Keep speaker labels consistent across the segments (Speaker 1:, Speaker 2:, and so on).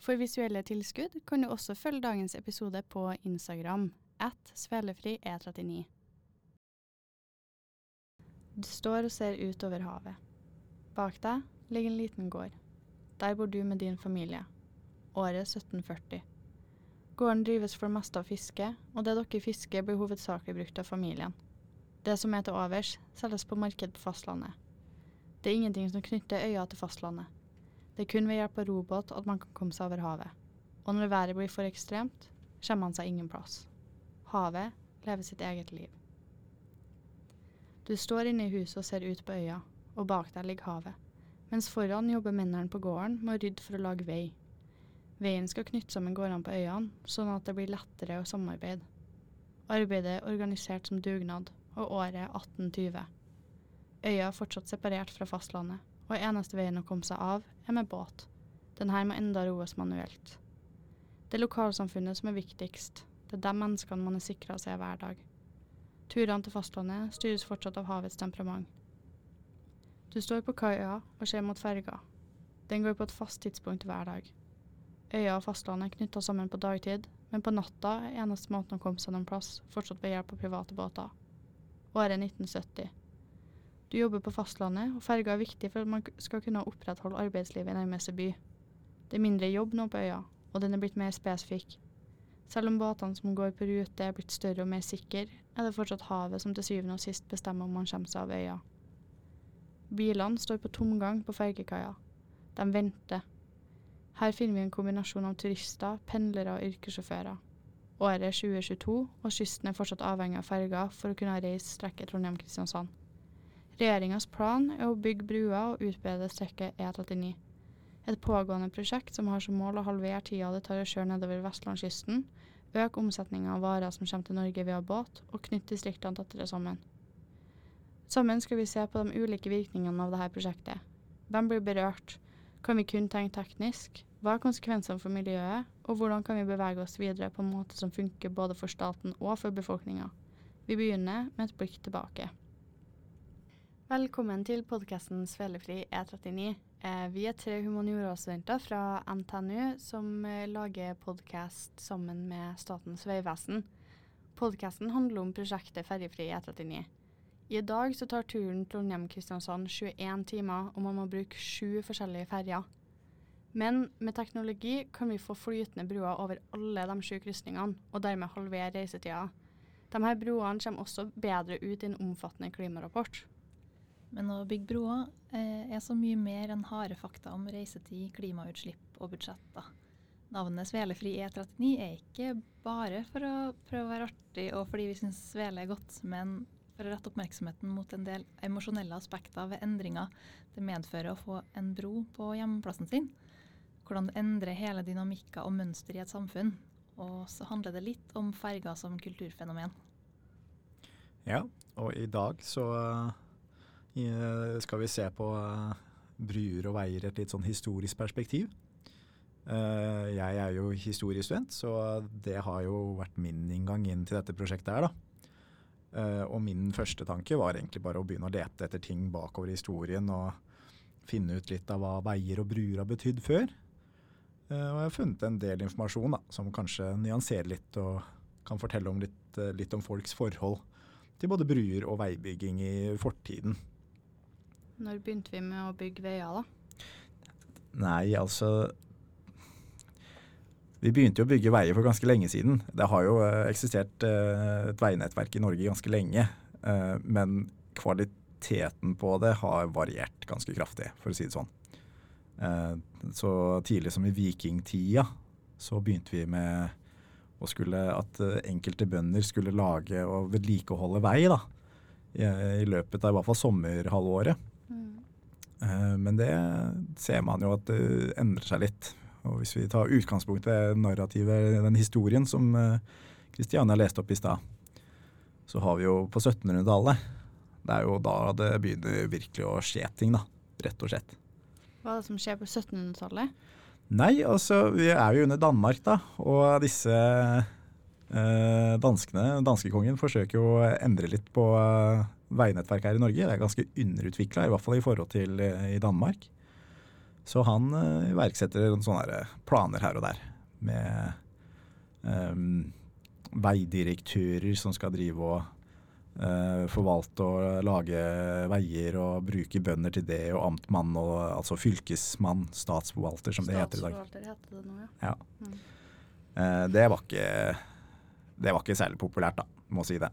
Speaker 1: For visuelle tilskudd kan du også følge dagens episode på Instagram at svelefri e39. Du står og ser ut over havet. Bak deg ligger en liten gård. Der bor du med din familie. Året 1740. Gården drives for det meste av fiske, og det dere fisker blir hovedsakelig brukt av familien. Det som er til overs, selges på marked på fastlandet. Det er ingenting som knytter øya til fastlandet. Det er kun ved hjelp av robåt at man kan komme seg over havet. Og når været blir for ekstremt, kommer man seg ingen plass. Havet lever sitt eget liv. Du står inne i huset og ser ut på øya, og bak deg ligger havet, mens foran jobber mennene på gården med å rydde for å lage vei. Veien skal knytte sammen gårdene på øyene, sånn at det blir lettere å samarbeide. Arbeidet er organisert som dugnad, og året er 1820. Øya er fortsatt separert fra fastlandet, og eneste veien å komme seg av er med båt. Denne må enda roes manuelt. Det er lokalsamfunnet som er viktigst. Det er de menneskene man er sikra seg hver dag. Turene til fastlandet styres fortsatt av havets temperament. Du står på kaia og ser mot ferga. Den går på et fast tidspunkt hver dag. Øya og fastlandet er knytta sammen på dagtid, men på natta er eneste måten å komme seg noen plass fortsatt ved hjelp av private båter. Året 1970. Du jobber på fastlandet, og ferga er viktig for at man skal kunne opprettholde arbeidslivet i nærmeste by. Det er mindre jobb nå på øya, og den er blitt mer spesifikk. Selv om båtene som går på rute er blitt større og mer sikre, er det fortsatt havet som til syvende og sist bestemmer om man kommer seg av øya. Bilene står på tomgang på fergekaia. De venter. Her finner vi en kombinasjon av turister, pendlere og yrkessjåfører. Året er 2022, og kysten er fortsatt avhengig av ferger for å kunne reise strekket Trondheim-Kristiansand. Regjeringas plan er å bygge brua og utbedre strekket E39. Et pågående prosjekt som har som mål å halvere tida det tar å kjøre nedover vestlandskysten, øke omsetninga av varer som kommer til Norge via båt, og knytte distriktene tettere sammen. Sammen skal vi se på de ulike virkningene av dette prosjektet. Hvem blir berørt? Kan vi kun tenke teknisk? Hva er konsekvensene for miljøet, og hvordan kan vi bevege oss videre på en måte som funker både for staten og for befolkninga? Vi begynner med et blikk tilbake. Velkommen til podkasten Svelefri E39. Eh, vi er tre humaniorastudenter fra NTNU som eh, lager podkast sammen med Statens vegvesen. Podkasten handler om prosjektet Ferjefri E39. I dag så tar turen Trondheim-Kristiansand 21 timer, og man må bruke sju forskjellige ferjer. Men med teknologi kan vi få flytende broer over alle de sju krysningene, og dermed halvere reisetida. De her broene kommer også bedre ut i en omfattende klimarapport.
Speaker 2: Men å bygge broer eh, er så mye mer enn harde fakta om reisetid, klimautslipp og budsjetter. Navnet Svelefri E39 er ikke bare for å prøve å være artig og fordi vi syns svele er godt, men for å rette oppmerksomheten mot en del emosjonelle aspekter ved endringer det medfører å få en bro på hjemmeplassen sin. Hvordan det endrer hele dynamikker og mønster i et samfunn. Og så handler det litt om ferger som kulturfenomen.
Speaker 3: Ja, og i dag så skal vi se på eh, bruer og veier i et litt sånn historisk perspektiv. Eh, jeg er jo historiestudent, så det har jo vært min inngang inn til dette prosjektet her, da. Eh, og min første tanke var egentlig bare å begynne å lete etter ting bakover i historien og finne ut litt av hva veier og bruer har betydd før. Og jeg har funnet en del informasjon da, som kanskje nyanserer litt og kan fortelle om litt, litt om folks forhold til både bruer og veibygging i fortiden.
Speaker 1: Når begynte vi med å bygge veier, da?
Speaker 3: Nei, altså Vi begynte jo å bygge veier for ganske lenge siden. Det har jo eh, eksistert uh, et veinettverk i Norge ganske lenge. Uh, men kvaliteten på det har variert ganske kraftig, for å si det sånn. Så tidlig som i vikingtida så begynte vi med å skulle at enkelte bønder skulle lage og vedlikeholde vei da, i løpet av i hvert fall sommerhalvåret. Eh, men det ser man jo at det endrer seg litt. Og hvis vi tar utgangspunkt ved narrativet, den historien som Kristiania eh, leste opp i stad, så har vi jo på 1700-tallet Det er jo da det begynner virkelig å skje ting, da. Rett og slett.
Speaker 1: Hva er det som skjer på 1700-tallet?
Speaker 3: Nei, altså vi er jo under Danmark, da. Og disse eh, danskene, danskekongen, forsøker jo å endre litt på veinettverk her i Norge. Det er ganske underutvikla, i hvert fall i forhold til eh, i Danmark. Så han eh, iverksetter sånne planer her og der med um, veidirektører som skal drive og uh, forvalte og lage veier og bruke bønder til det, og amtmann og altså fylkesmann, statsforvalter som det heter i dag.
Speaker 1: Statsforvalter heter det nå, ja.
Speaker 3: Ja.
Speaker 1: Mm.
Speaker 3: Uh, det, var ikke, det var ikke særlig populært, da, må si det.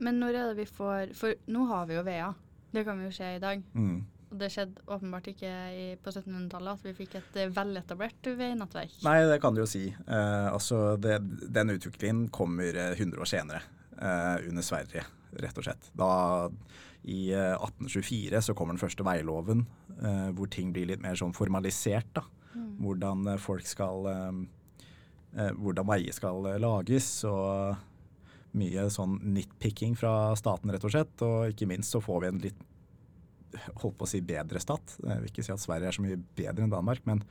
Speaker 1: Men når er det vi får For nå har vi jo veier. Det kan vi jo se i dag.
Speaker 3: Mm.
Speaker 1: Og det skjedde åpenbart ikke i, på 1700-tallet at vi fikk et eh, veletablert veinettverk.
Speaker 3: Nei, det kan du jo si. Eh, altså, det, den utviklingen kommer eh, 100 år senere, eh, under Sverige, rett og slett. Da, I eh, 1824 så kommer den første veiloven, eh, hvor ting blir litt mer sånn formalisert. da.
Speaker 1: Mm.
Speaker 3: Hvordan eh, folk skal eh, eh, Hvordan veier skal eh, lages. og mye sånn nitpicking fra staten, rett og slett. Og ikke minst så får vi en litt holdt på å si bedre stat. Jeg vil ikke si at Sverige er så mye bedre enn Danmark, men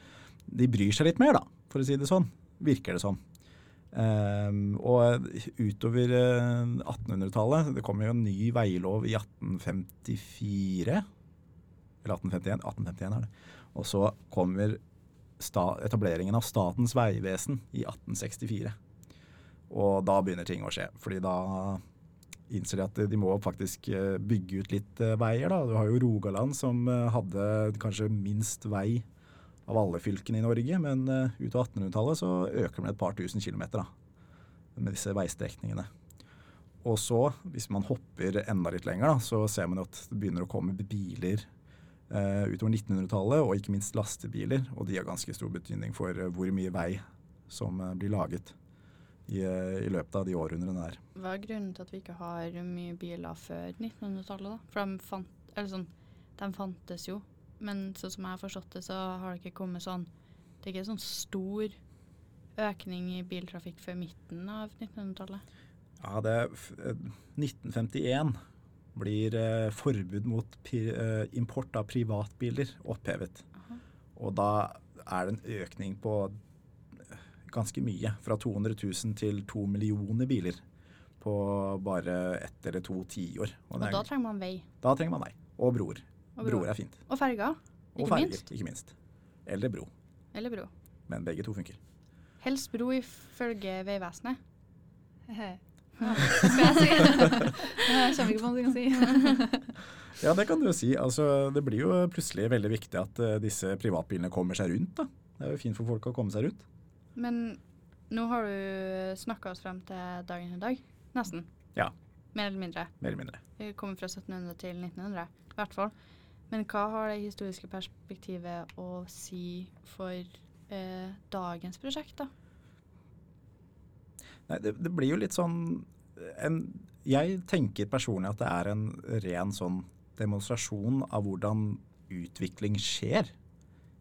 Speaker 3: de bryr seg litt mer, da, for å si det sånn. Virker det som. Um, og utover eh, 1800-tallet Det kommer jo en ny veilov i 1854. Eller 1851. 1851 er det. Og så kommer etableringen av Statens vegvesen i 1864. Og da begynner ting å skje. fordi da innser de at de må faktisk eh, bygge ut litt eh, veier. Da. Du har jo Rogaland som eh, hadde kanskje minst vei av alle fylkene i Norge, men ut av 1800-tallet så øker det et par tusen kilometer da, med disse veistrekningene. Og så, hvis man hopper enda litt lenger, da, så ser man at det begynner å komme biler eh, utover 1900-tallet, og ikke minst lastebiler. Og de har ganske stor betydning for hvor mye vei som blir laget i, eh, i løpet av de århundrene der.
Speaker 1: Hva er grunnen til at vi ikke har mye biler før 1900-tallet, da? For de, fant, eller sånn, de fantes jo, men sånn som jeg har forstått det, så har det ikke kommet sånn Det er ikke sånn stor økning i biltrafikk før midten av 1900-tallet.
Speaker 3: Ja, det er eh, 1951 blir eh, forbud mot pi, eh, import av privatbiler opphevet.
Speaker 1: Aha.
Speaker 3: Og da er det en økning på eh, ganske mye. Fra 200 000 til 2 millioner biler på bare ett eller to tiår.
Speaker 1: Og
Speaker 3: og er-
Speaker 1: da trenger man vei.
Speaker 3: da trenger man vei. Og broer.
Speaker 1: Og broer.
Speaker 3: Broer er fint.
Speaker 1: Og ferger.
Speaker 3: Og
Speaker 1: Ikke
Speaker 3: ferger,
Speaker 1: minst.
Speaker 3: ikke minst. Eller bro.
Speaker 1: Eller bro.
Speaker 3: Men begge to funker.
Speaker 1: Helst bro ifølge Vegvesenet.
Speaker 2: Skal jeg si? Jeg kommer ikke på noe jeg kan si.
Speaker 3: Ja, det kan du jo si. Altså, det blir jo plutselig veldig viktig at eh, disse privatbilene kommer seg rundt. da. Det er jo fint for folk å komme seg rundt.
Speaker 1: Men nå har du snakka oss frem til dagen i dag. Nesten.
Speaker 3: Ja.
Speaker 1: Mer eller mindre.
Speaker 3: Mer eller mindre.
Speaker 1: Vi kommer fra 1700 til 1900, i hvert fall. Men hva har det historiske perspektivet å si for eh, dagens prosjekt, da?
Speaker 3: Nei, det, det blir jo litt sånn en, Jeg tenker personlig at det er en ren sånn demonstrasjon av hvordan utvikling skjer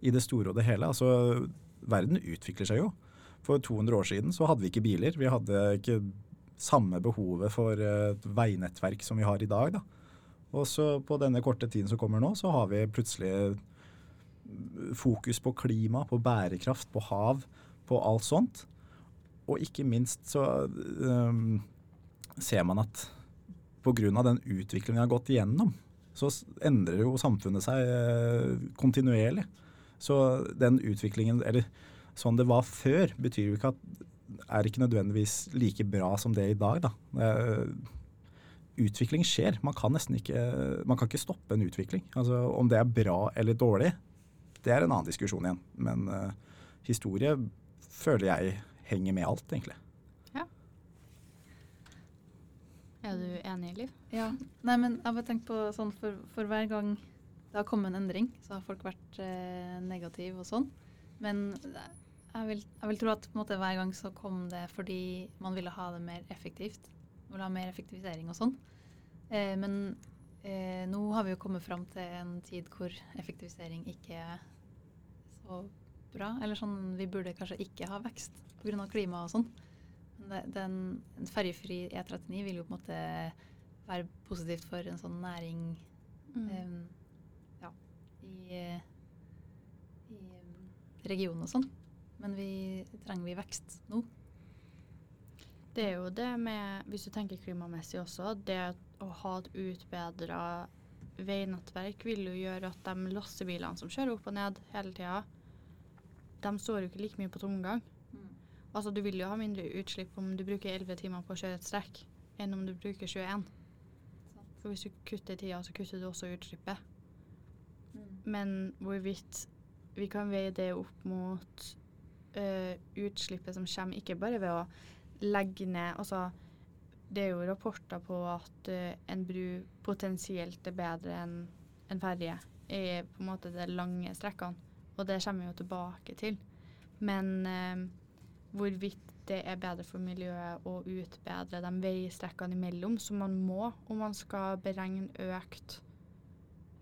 Speaker 3: i det store og det hele. Altså, verden utvikler seg jo. For 200 år siden så hadde vi ikke biler. Vi hadde ikke samme behovet for eh, et veinettverk som vi har i dag. Da. Og så på denne korte tiden som kommer nå, så har vi plutselig fokus på klima, på bærekraft, på hav, på alt sånt. Og ikke minst så um, ser man at pga. den utviklingen vi har gått igjennom, så endrer jo samfunnet seg kontinuerlig. Så den utviklingen, eller sånn det var før, betyr jo ikke at er ikke nødvendigvis like bra som det er i dag. Da. Utvikling skjer. Man kan nesten ikke, man kan ikke stoppe en utvikling. Altså, om det er bra eller dårlig, det er en annen diskusjon igjen. Men uh, historie føler jeg henger med alt, egentlig. Ja.
Speaker 1: Er du enig, Liv?
Speaker 2: Ja. Nei, men jeg bare tenkt på sånn for, for hver gang det har kommet en endring, så har folk vært eh, negative og sånn. Men jeg vil, jeg vil tro at måte, hver gang så kom det fordi man ville ha det mer effektivt. Man ville ha mer effektivisering og sånn. Eh, men eh, nå har vi jo kommet fram til en tid hvor effektivisering ikke er så bra. Eller sånn, vi burde kanskje ikke ha vekst pga. klima og sånn. Men den, en ferjefri E39 vil jo på en måte være positivt for en sånn næring
Speaker 1: Mm.
Speaker 2: ja, i, i regionen og sånn. Men vi trenger vi vekst nå.
Speaker 1: Det er jo det med, hvis du tenker klimamessig også, det å ha et utbedra veinettverk vil jo gjøre at de lastebilene som kjører opp og ned hele tida, de står jo ikke like mye på tomgang. Altså du vil jo ha mindre utslipp om du bruker 11 timer på å kjøre et strekk, enn om du bruker 21. For hvis du kutter tida, så kutter du også utslippet. Men hvorvidt vi kan veie det opp mot øh, utslippet som kommer, ikke bare ved å legge ned Altså, det er jo rapporter på at øh, en bru potensielt er bedre enn en ferje i på en måte de lange strekkene, og det kommer vi jo tilbake til. Men øh, hvorvidt det er bedre for miljøet å utbedre de veistrekkene imellom, som man må om man skal beregne økt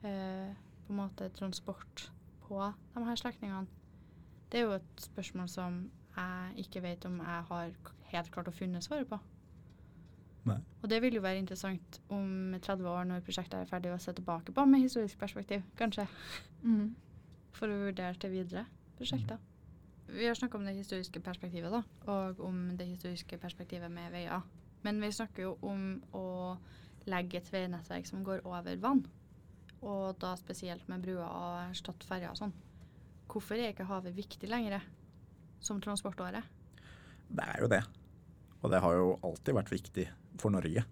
Speaker 1: øh, på en måte transport på de her strekningene. Det er jo et spørsmål som jeg ikke vet om jeg har helt klart å funne svaret på.
Speaker 3: Nei.
Speaker 1: Og det vil jo være interessant om 30 år, når prosjektet er ferdig, å se tilbake på med historisk perspektiv, kanskje.
Speaker 2: Mm.
Speaker 1: For å vurdere til videre prosjekter. Vi har snakka om det historiske perspektivet, da, og om det historiske perspektivet med veier. Men vi snakker jo om å legge et veinettverk som går over vann. Og da spesielt med bruer og erstatte ferjer og sånn. Hvorfor er ikke havet viktig lenger som transportåre?
Speaker 3: Det er jo det. Og det har jo alltid vært viktig for Norge.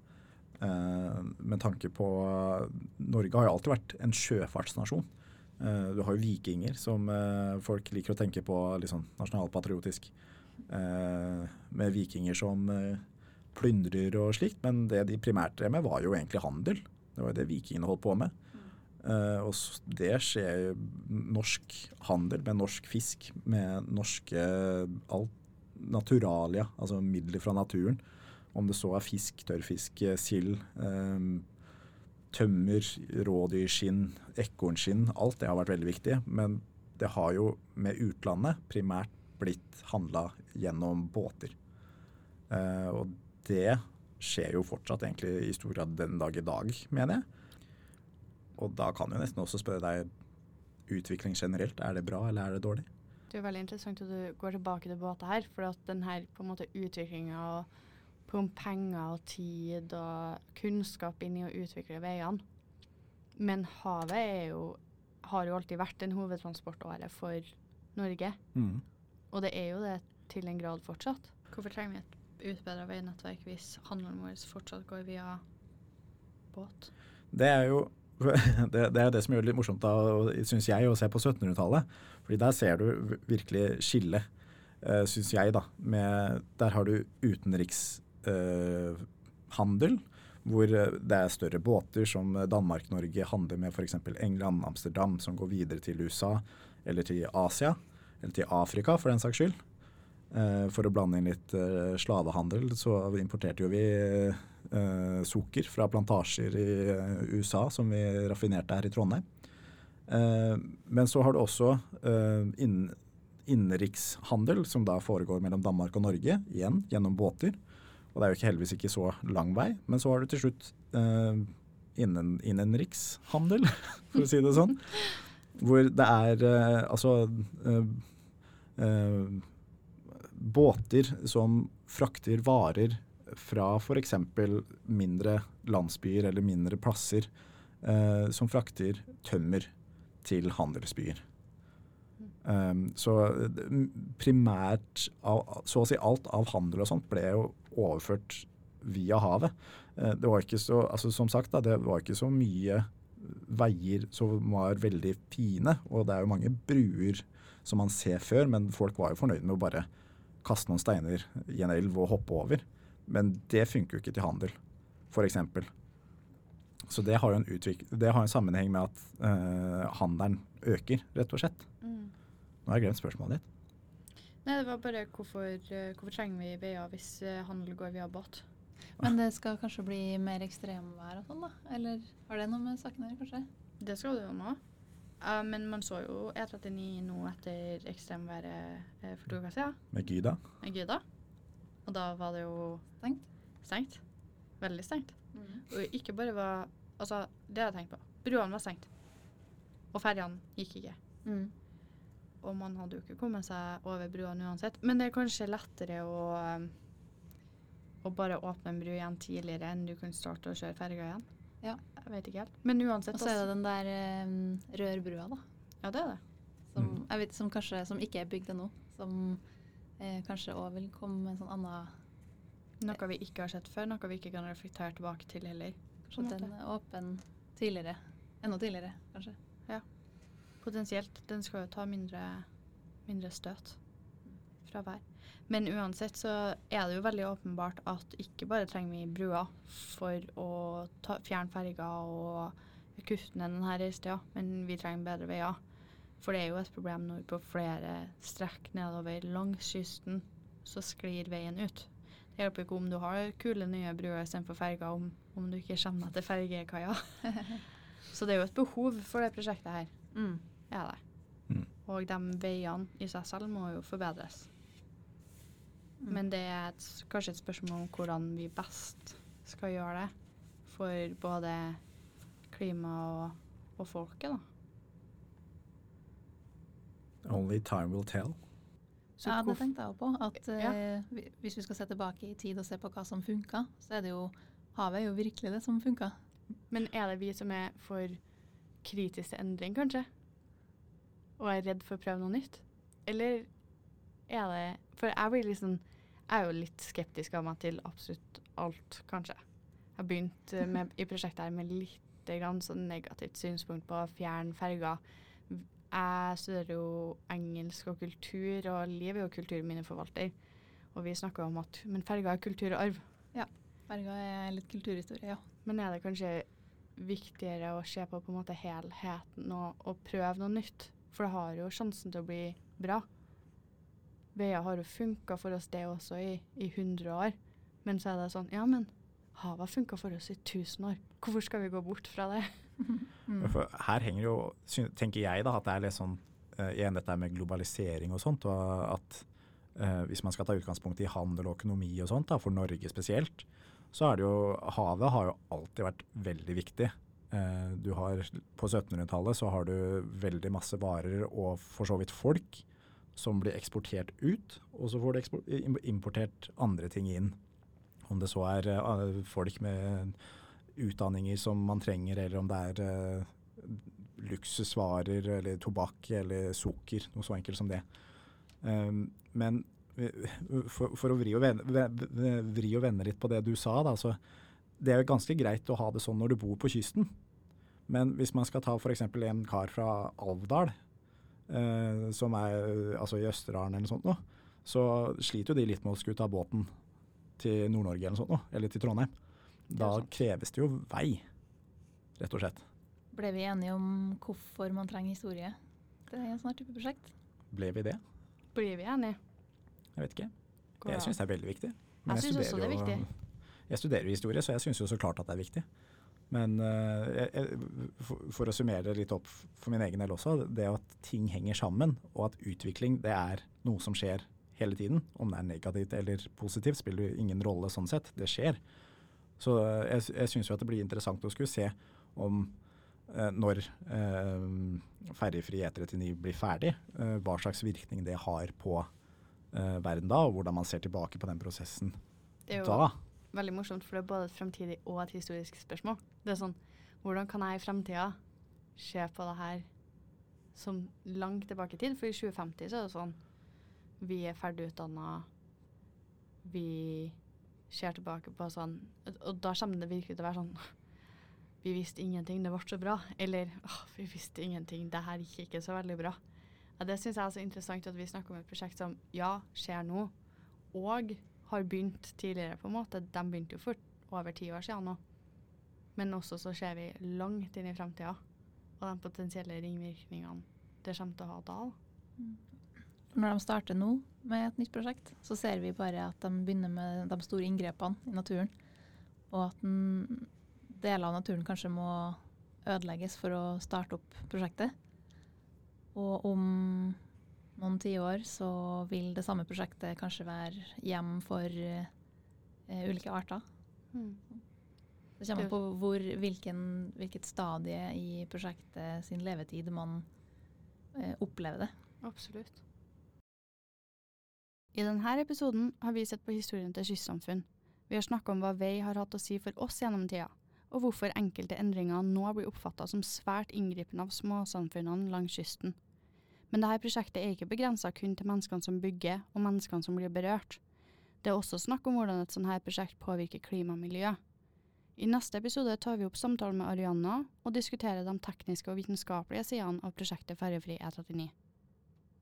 Speaker 3: Eh, med tanke på Norge har jo alltid vært en sjøfartsnasjon. Eh, du har jo vikinger, som eh, folk liker å tenke på litt sånn nasjonalpatriotisk. Eh, med vikinger som eh, plyndrer og slikt. Men det de primært drev med, var jo egentlig handel. Det var jo det vikingene holdt på med. Eh, og det skjer norsk handel med norsk fisk, med norske alt naturalia, altså midler fra naturen. Om det så er fisk, tørrfisk, eh, sild, uh, tømmer, rådyrskinn, ekornskinn. Alt det har vært veldig viktig. Men det har jo med utlandet primært blitt handla gjennom båter. Uh, og det skjer jo fortsatt egentlig i stor grad den dag i dag, mener jeg. Og da kan jeg nesten også spørre deg utvikling generelt. Er det bra, eller er det dårlig?
Speaker 1: Det er veldig interessant at du går tilbake til båter her, for at den her på en måte utviklinga og om penger og tid og kunnskap inn i å utvikle veiene. Men havet er jo, har jo alltid vært en hovedtransportåre for Norge,
Speaker 3: Mm.
Speaker 1: og det er jo det til en grad fortsatt. Hvorfor trenger vi et utbedra veinettverk hvis handelen vår fortsatt går via båt?
Speaker 3: Det er jo det, det er det som gjør det litt morsomt, syns jeg, å se på 1700-tallet. Fordi der ser du virkelig skille, uh, syns jeg, da. Med, der har du utenrikshandel, hvor eh, det er større båter som Danmark-Norge handler med f.eks. England, Amsterdam, som går videre til USA eller til Asia, eller til Afrika for den saks skyld. Eh, for å blande inn litt eh, slavehandel, så importerte jo vi eh, sukker fra plantasjer i eh, USA som vi raffinerte her i Trondheim. Eh, men så har du også inn, innenrikshandel, som da foregår mellom Danmark og Norge, igjen gjennom båter. Og det er jo ikke, heldigvis ikke så lang vei. Men så har du til slutt innen, innenrikshandel, for å si det sånn. Hvor det er altså båter som frakter varer fra f.eks. mindre landsbyer eller mindre plasser, eh, som frakter tømmer til handelsbyer. Um, så primært, av, så å si alt av handel og sånt ble jo overført via havet. Eh, det var ikke så, altså Som sagt, da, det var ikke så mye veier som var veldig fine. Og det er jo mange bruer som man ser før, men folk var jo fornøyd med å bare kaste noen steiner i en elv og hoppe over. Men det funker jo ikke til handel, f.eks. Så det har jo en, utvik det har en sammenheng med at uh, handelen øker, rett og slett. Nå har jeg glemt spørsmålet ditt.
Speaker 1: Nei, det var bare hvorfor, eh, hvorfor trenger vi veier hvis eh, handel går via båt?
Speaker 2: Men det skal kanskje bli mer ekstremvær og sånn, da? Eller har det noe med saken å gjøre, kanskje?
Speaker 1: Det skal det jo nå. Uh, men man så jo E39 nå etter ekstremværet uh, for to uker siden,
Speaker 3: Med Gyda.
Speaker 1: med Gyda. Og da var det jo
Speaker 2: Stengt?
Speaker 1: stengt. Veldig stengt. Og ikke bare var Altså, det har jeg tenkt på. Bruene var stengt. Og ferjene gikk ikke.
Speaker 2: Mm.
Speaker 1: Og man hadde jo ikke kommet seg over bruene uansett. Men det er kanskje lettere å, um, å bare åpne en bru igjen tidligere enn du kan starte å kjøre ferga igjen.
Speaker 2: Ja.
Speaker 1: Jeg vet ikke helt. Men uansett
Speaker 2: Og så er det
Speaker 1: altså-
Speaker 2: den der um, rørbrua, da.
Speaker 1: Ja, det er det.
Speaker 2: Som,
Speaker 3: Mm.
Speaker 2: jeg vet, som kanskje som ikke er bygd ennå. Som eh, kanskje òg vil komme med en sånn annen
Speaker 1: Noe vi ikke har sett før, noe vi ikke kan reflektere tilbake til heller.
Speaker 2: Kanskje at den er åpen tidligere. Enda tidligere, kanskje. Ja.
Speaker 1: Potensielt. Den skal jo ta mindre, mindre støt fra hver. Men uansett så er det jo veldig åpenbart at ikke bare trenger vi brua for å ta, fjerne ferger og kutte ned denne reisetida, men vi trenger bedre veier. For det er jo et problem når på flere strekk nedover langs kysten så sklir veien ut. Det hjelper ikke om du har kule nye bruer istedenfor ferger, om, om du ikke kommer deg til fergekaia. så det er jo et behov for det prosjektet her
Speaker 2: Mm.
Speaker 1: er det.
Speaker 3: Mm.
Speaker 1: Og de veiene i seg selv må jo forbedres.
Speaker 2: Mm.
Speaker 1: Men det er et, kanskje et spørsmål om hvordan vi best skal gjøre det. For både klima og, og folket, da.
Speaker 3: Only time will tell.
Speaker 1: Så
Speaker 2: ja, det tenkte jeg òg på. At
Speaker 1: Ja.
Speaker 2: eh, hvis vi skal se tilbake i tid og se på hva som funka, så er det jo Havet er jo virkelig det som funka.
Speaker 1: Men er det vi som er for kritisk til endring, kanskje? Og er redd for å prøve noe nytt? Eller er det For jeg blir liksom Jeg er jo litt skeptisk av meg til absolutt alt, kanskje. Jeg har begynt eh, med, i prosjektet her med litt grann sånn negativt synspunkt på å fjerne ferger. Jeg studerer jo engelsk og kultur, og Liv er jo kulturminneforvalter. Og vi snakker om at men ferga er kultur og arv.
Speaker 2: Berga er litt kulturhistorie, ja.
Speaker 1: Men er det kanskje viktigere å se på på en måte helheten og, og prøve noe nytt? For det har jo sjansen til å bli bra. Veier har jo funka for oss det også i, i 100 år. Men så er det sånn Ja, men havet har funka for oss i 1000 år. Hvorfor skal vi gå bort fra det?
Speaker 2: Mm.
Speaker 3: For her henger jo, tenker jeg da, at det er litt sånn eh, igjen dette med globalisering og sånt, og at uh, hvis man skal ta utgangspunkt i handel og økonomi og sånt, da, for Norge spesielt, så er det jo Havet har jo alltid vært veldig viktig. Uh, du har, på 1700-tallet så har du veldig masse varer og for så vidt folk som blir eksportert ut, og så får du importert andre ting inn. Om det så er uh, folk med utdanninger som man trenger, eller om det er eh, luksusvarer eller tobakk eller sukker, noe så enkelt som det. Um, men for, for å vri og, vende, ve- ve- vri og vende litt på det du sa, da, så det er jo ganske greit å ha det sånn når du bor på kysten. Men hvis man skal ta f.eks. en kar fra Alvdal, eh, som er altså i Østerdalen eller noe sånt, nå, så sliter jo de litt med å skulle ta båten til Nord-Norge eller noe sånt, nå, eller til Trondheim. Da
Speaker 1: det
Speaker 3: kreves det jo vei, rett og slett.
Speaker 2: Ble vi enige om hvorfor man trenger historie? Det er en sånn type prosjekt.
Speaker 3: Ble vi det?
Speaker 1: Blir vi enige?
Speaker 3: Jeg vet ikke. Jeg
Speaker 1: det
Speaker 3: syns det er veldig viktig.
Speaker 1: Jeg synes også det er viktig.
Speaker 3: Jeg studerer jo historie, så jeg syns jo så klart at det er viktig. Men eh, jeg, for, for å summere det litt opp for min egen del også, det at ting henger sammen, og at utvikling det er noe som skjer hele tiden. Om det er negativt eller positivt, spiller jo ingen rolle sånn sett. Det skjer. Så eh, jeg, jeg syns jo at det blir interessant å skulle se om eh, når eh, ferjefri E39 blir ferdig, eh, hva slags virkning det har på eh, verden da, og hvordan man ser tilbake på den prosessen
Speaker 1: Det er jo
Speaker 3: da.
Speaker 1: veldig morsomt, for det er både et fremtidig og et historisk spørsmål. Det er sånn, hvordan kan jeg i fremtida se på det her som langt tilbake i tid? For i 2050 så er det sånn, vi er ferdig utdanna, vi ser tilbake på sånn, og da kommer det virkelig til å være sånn, vi visste ingenting, det ble så bra. Eller, åh, vi visste ingenting, det her gikk ikke så veldig bra. Ja, det synes jeg er så interessant at vi snakker om et prosjekt som, ja, skjer nå, og har begynt tidligere, på en måte. De begynte jo for over ti år siden nå. Men også så ser vi langt inn i framtida, og de potensielle ringvirkningene det kommer til å ha da.
Speaker 2: Når de starter nå med et nytt prosjekt, så ser vi bare at de begynner med de store inngrepene i naturen. Og at den, deler av naturen kanskje må ødelegges for å starte opp prosjektet. Og om noen tiår så vil det samme prosjektet kanskje være hjem for uh, ulike arter. Det kommer på hvor, hvilken, hvilket stadie i prosjektet sin levetid man uh, opplever det.
Speaker 1: Absolutt. I denne episoden har vi sett på historien til kystsamfunn. Vi har snakka om hva vei har hatt å si for oss gjennom tida, og hvorfor enkelte endringer nå blir oppfatta som svært inngripende av småsamfunnene langs kysten. Men dette prosjektet er ikke begrensa kun til menneskene som bygger, og menneskene som blir berørt. Det er også snakk om hvordan et sånt her prosjekt påvirker klima og miljø. I neste episode tar vi opp samtalen med Arianna, og diskuterer de tekniske og vitenskapelige sidene av prosjektet Ferjefri E39.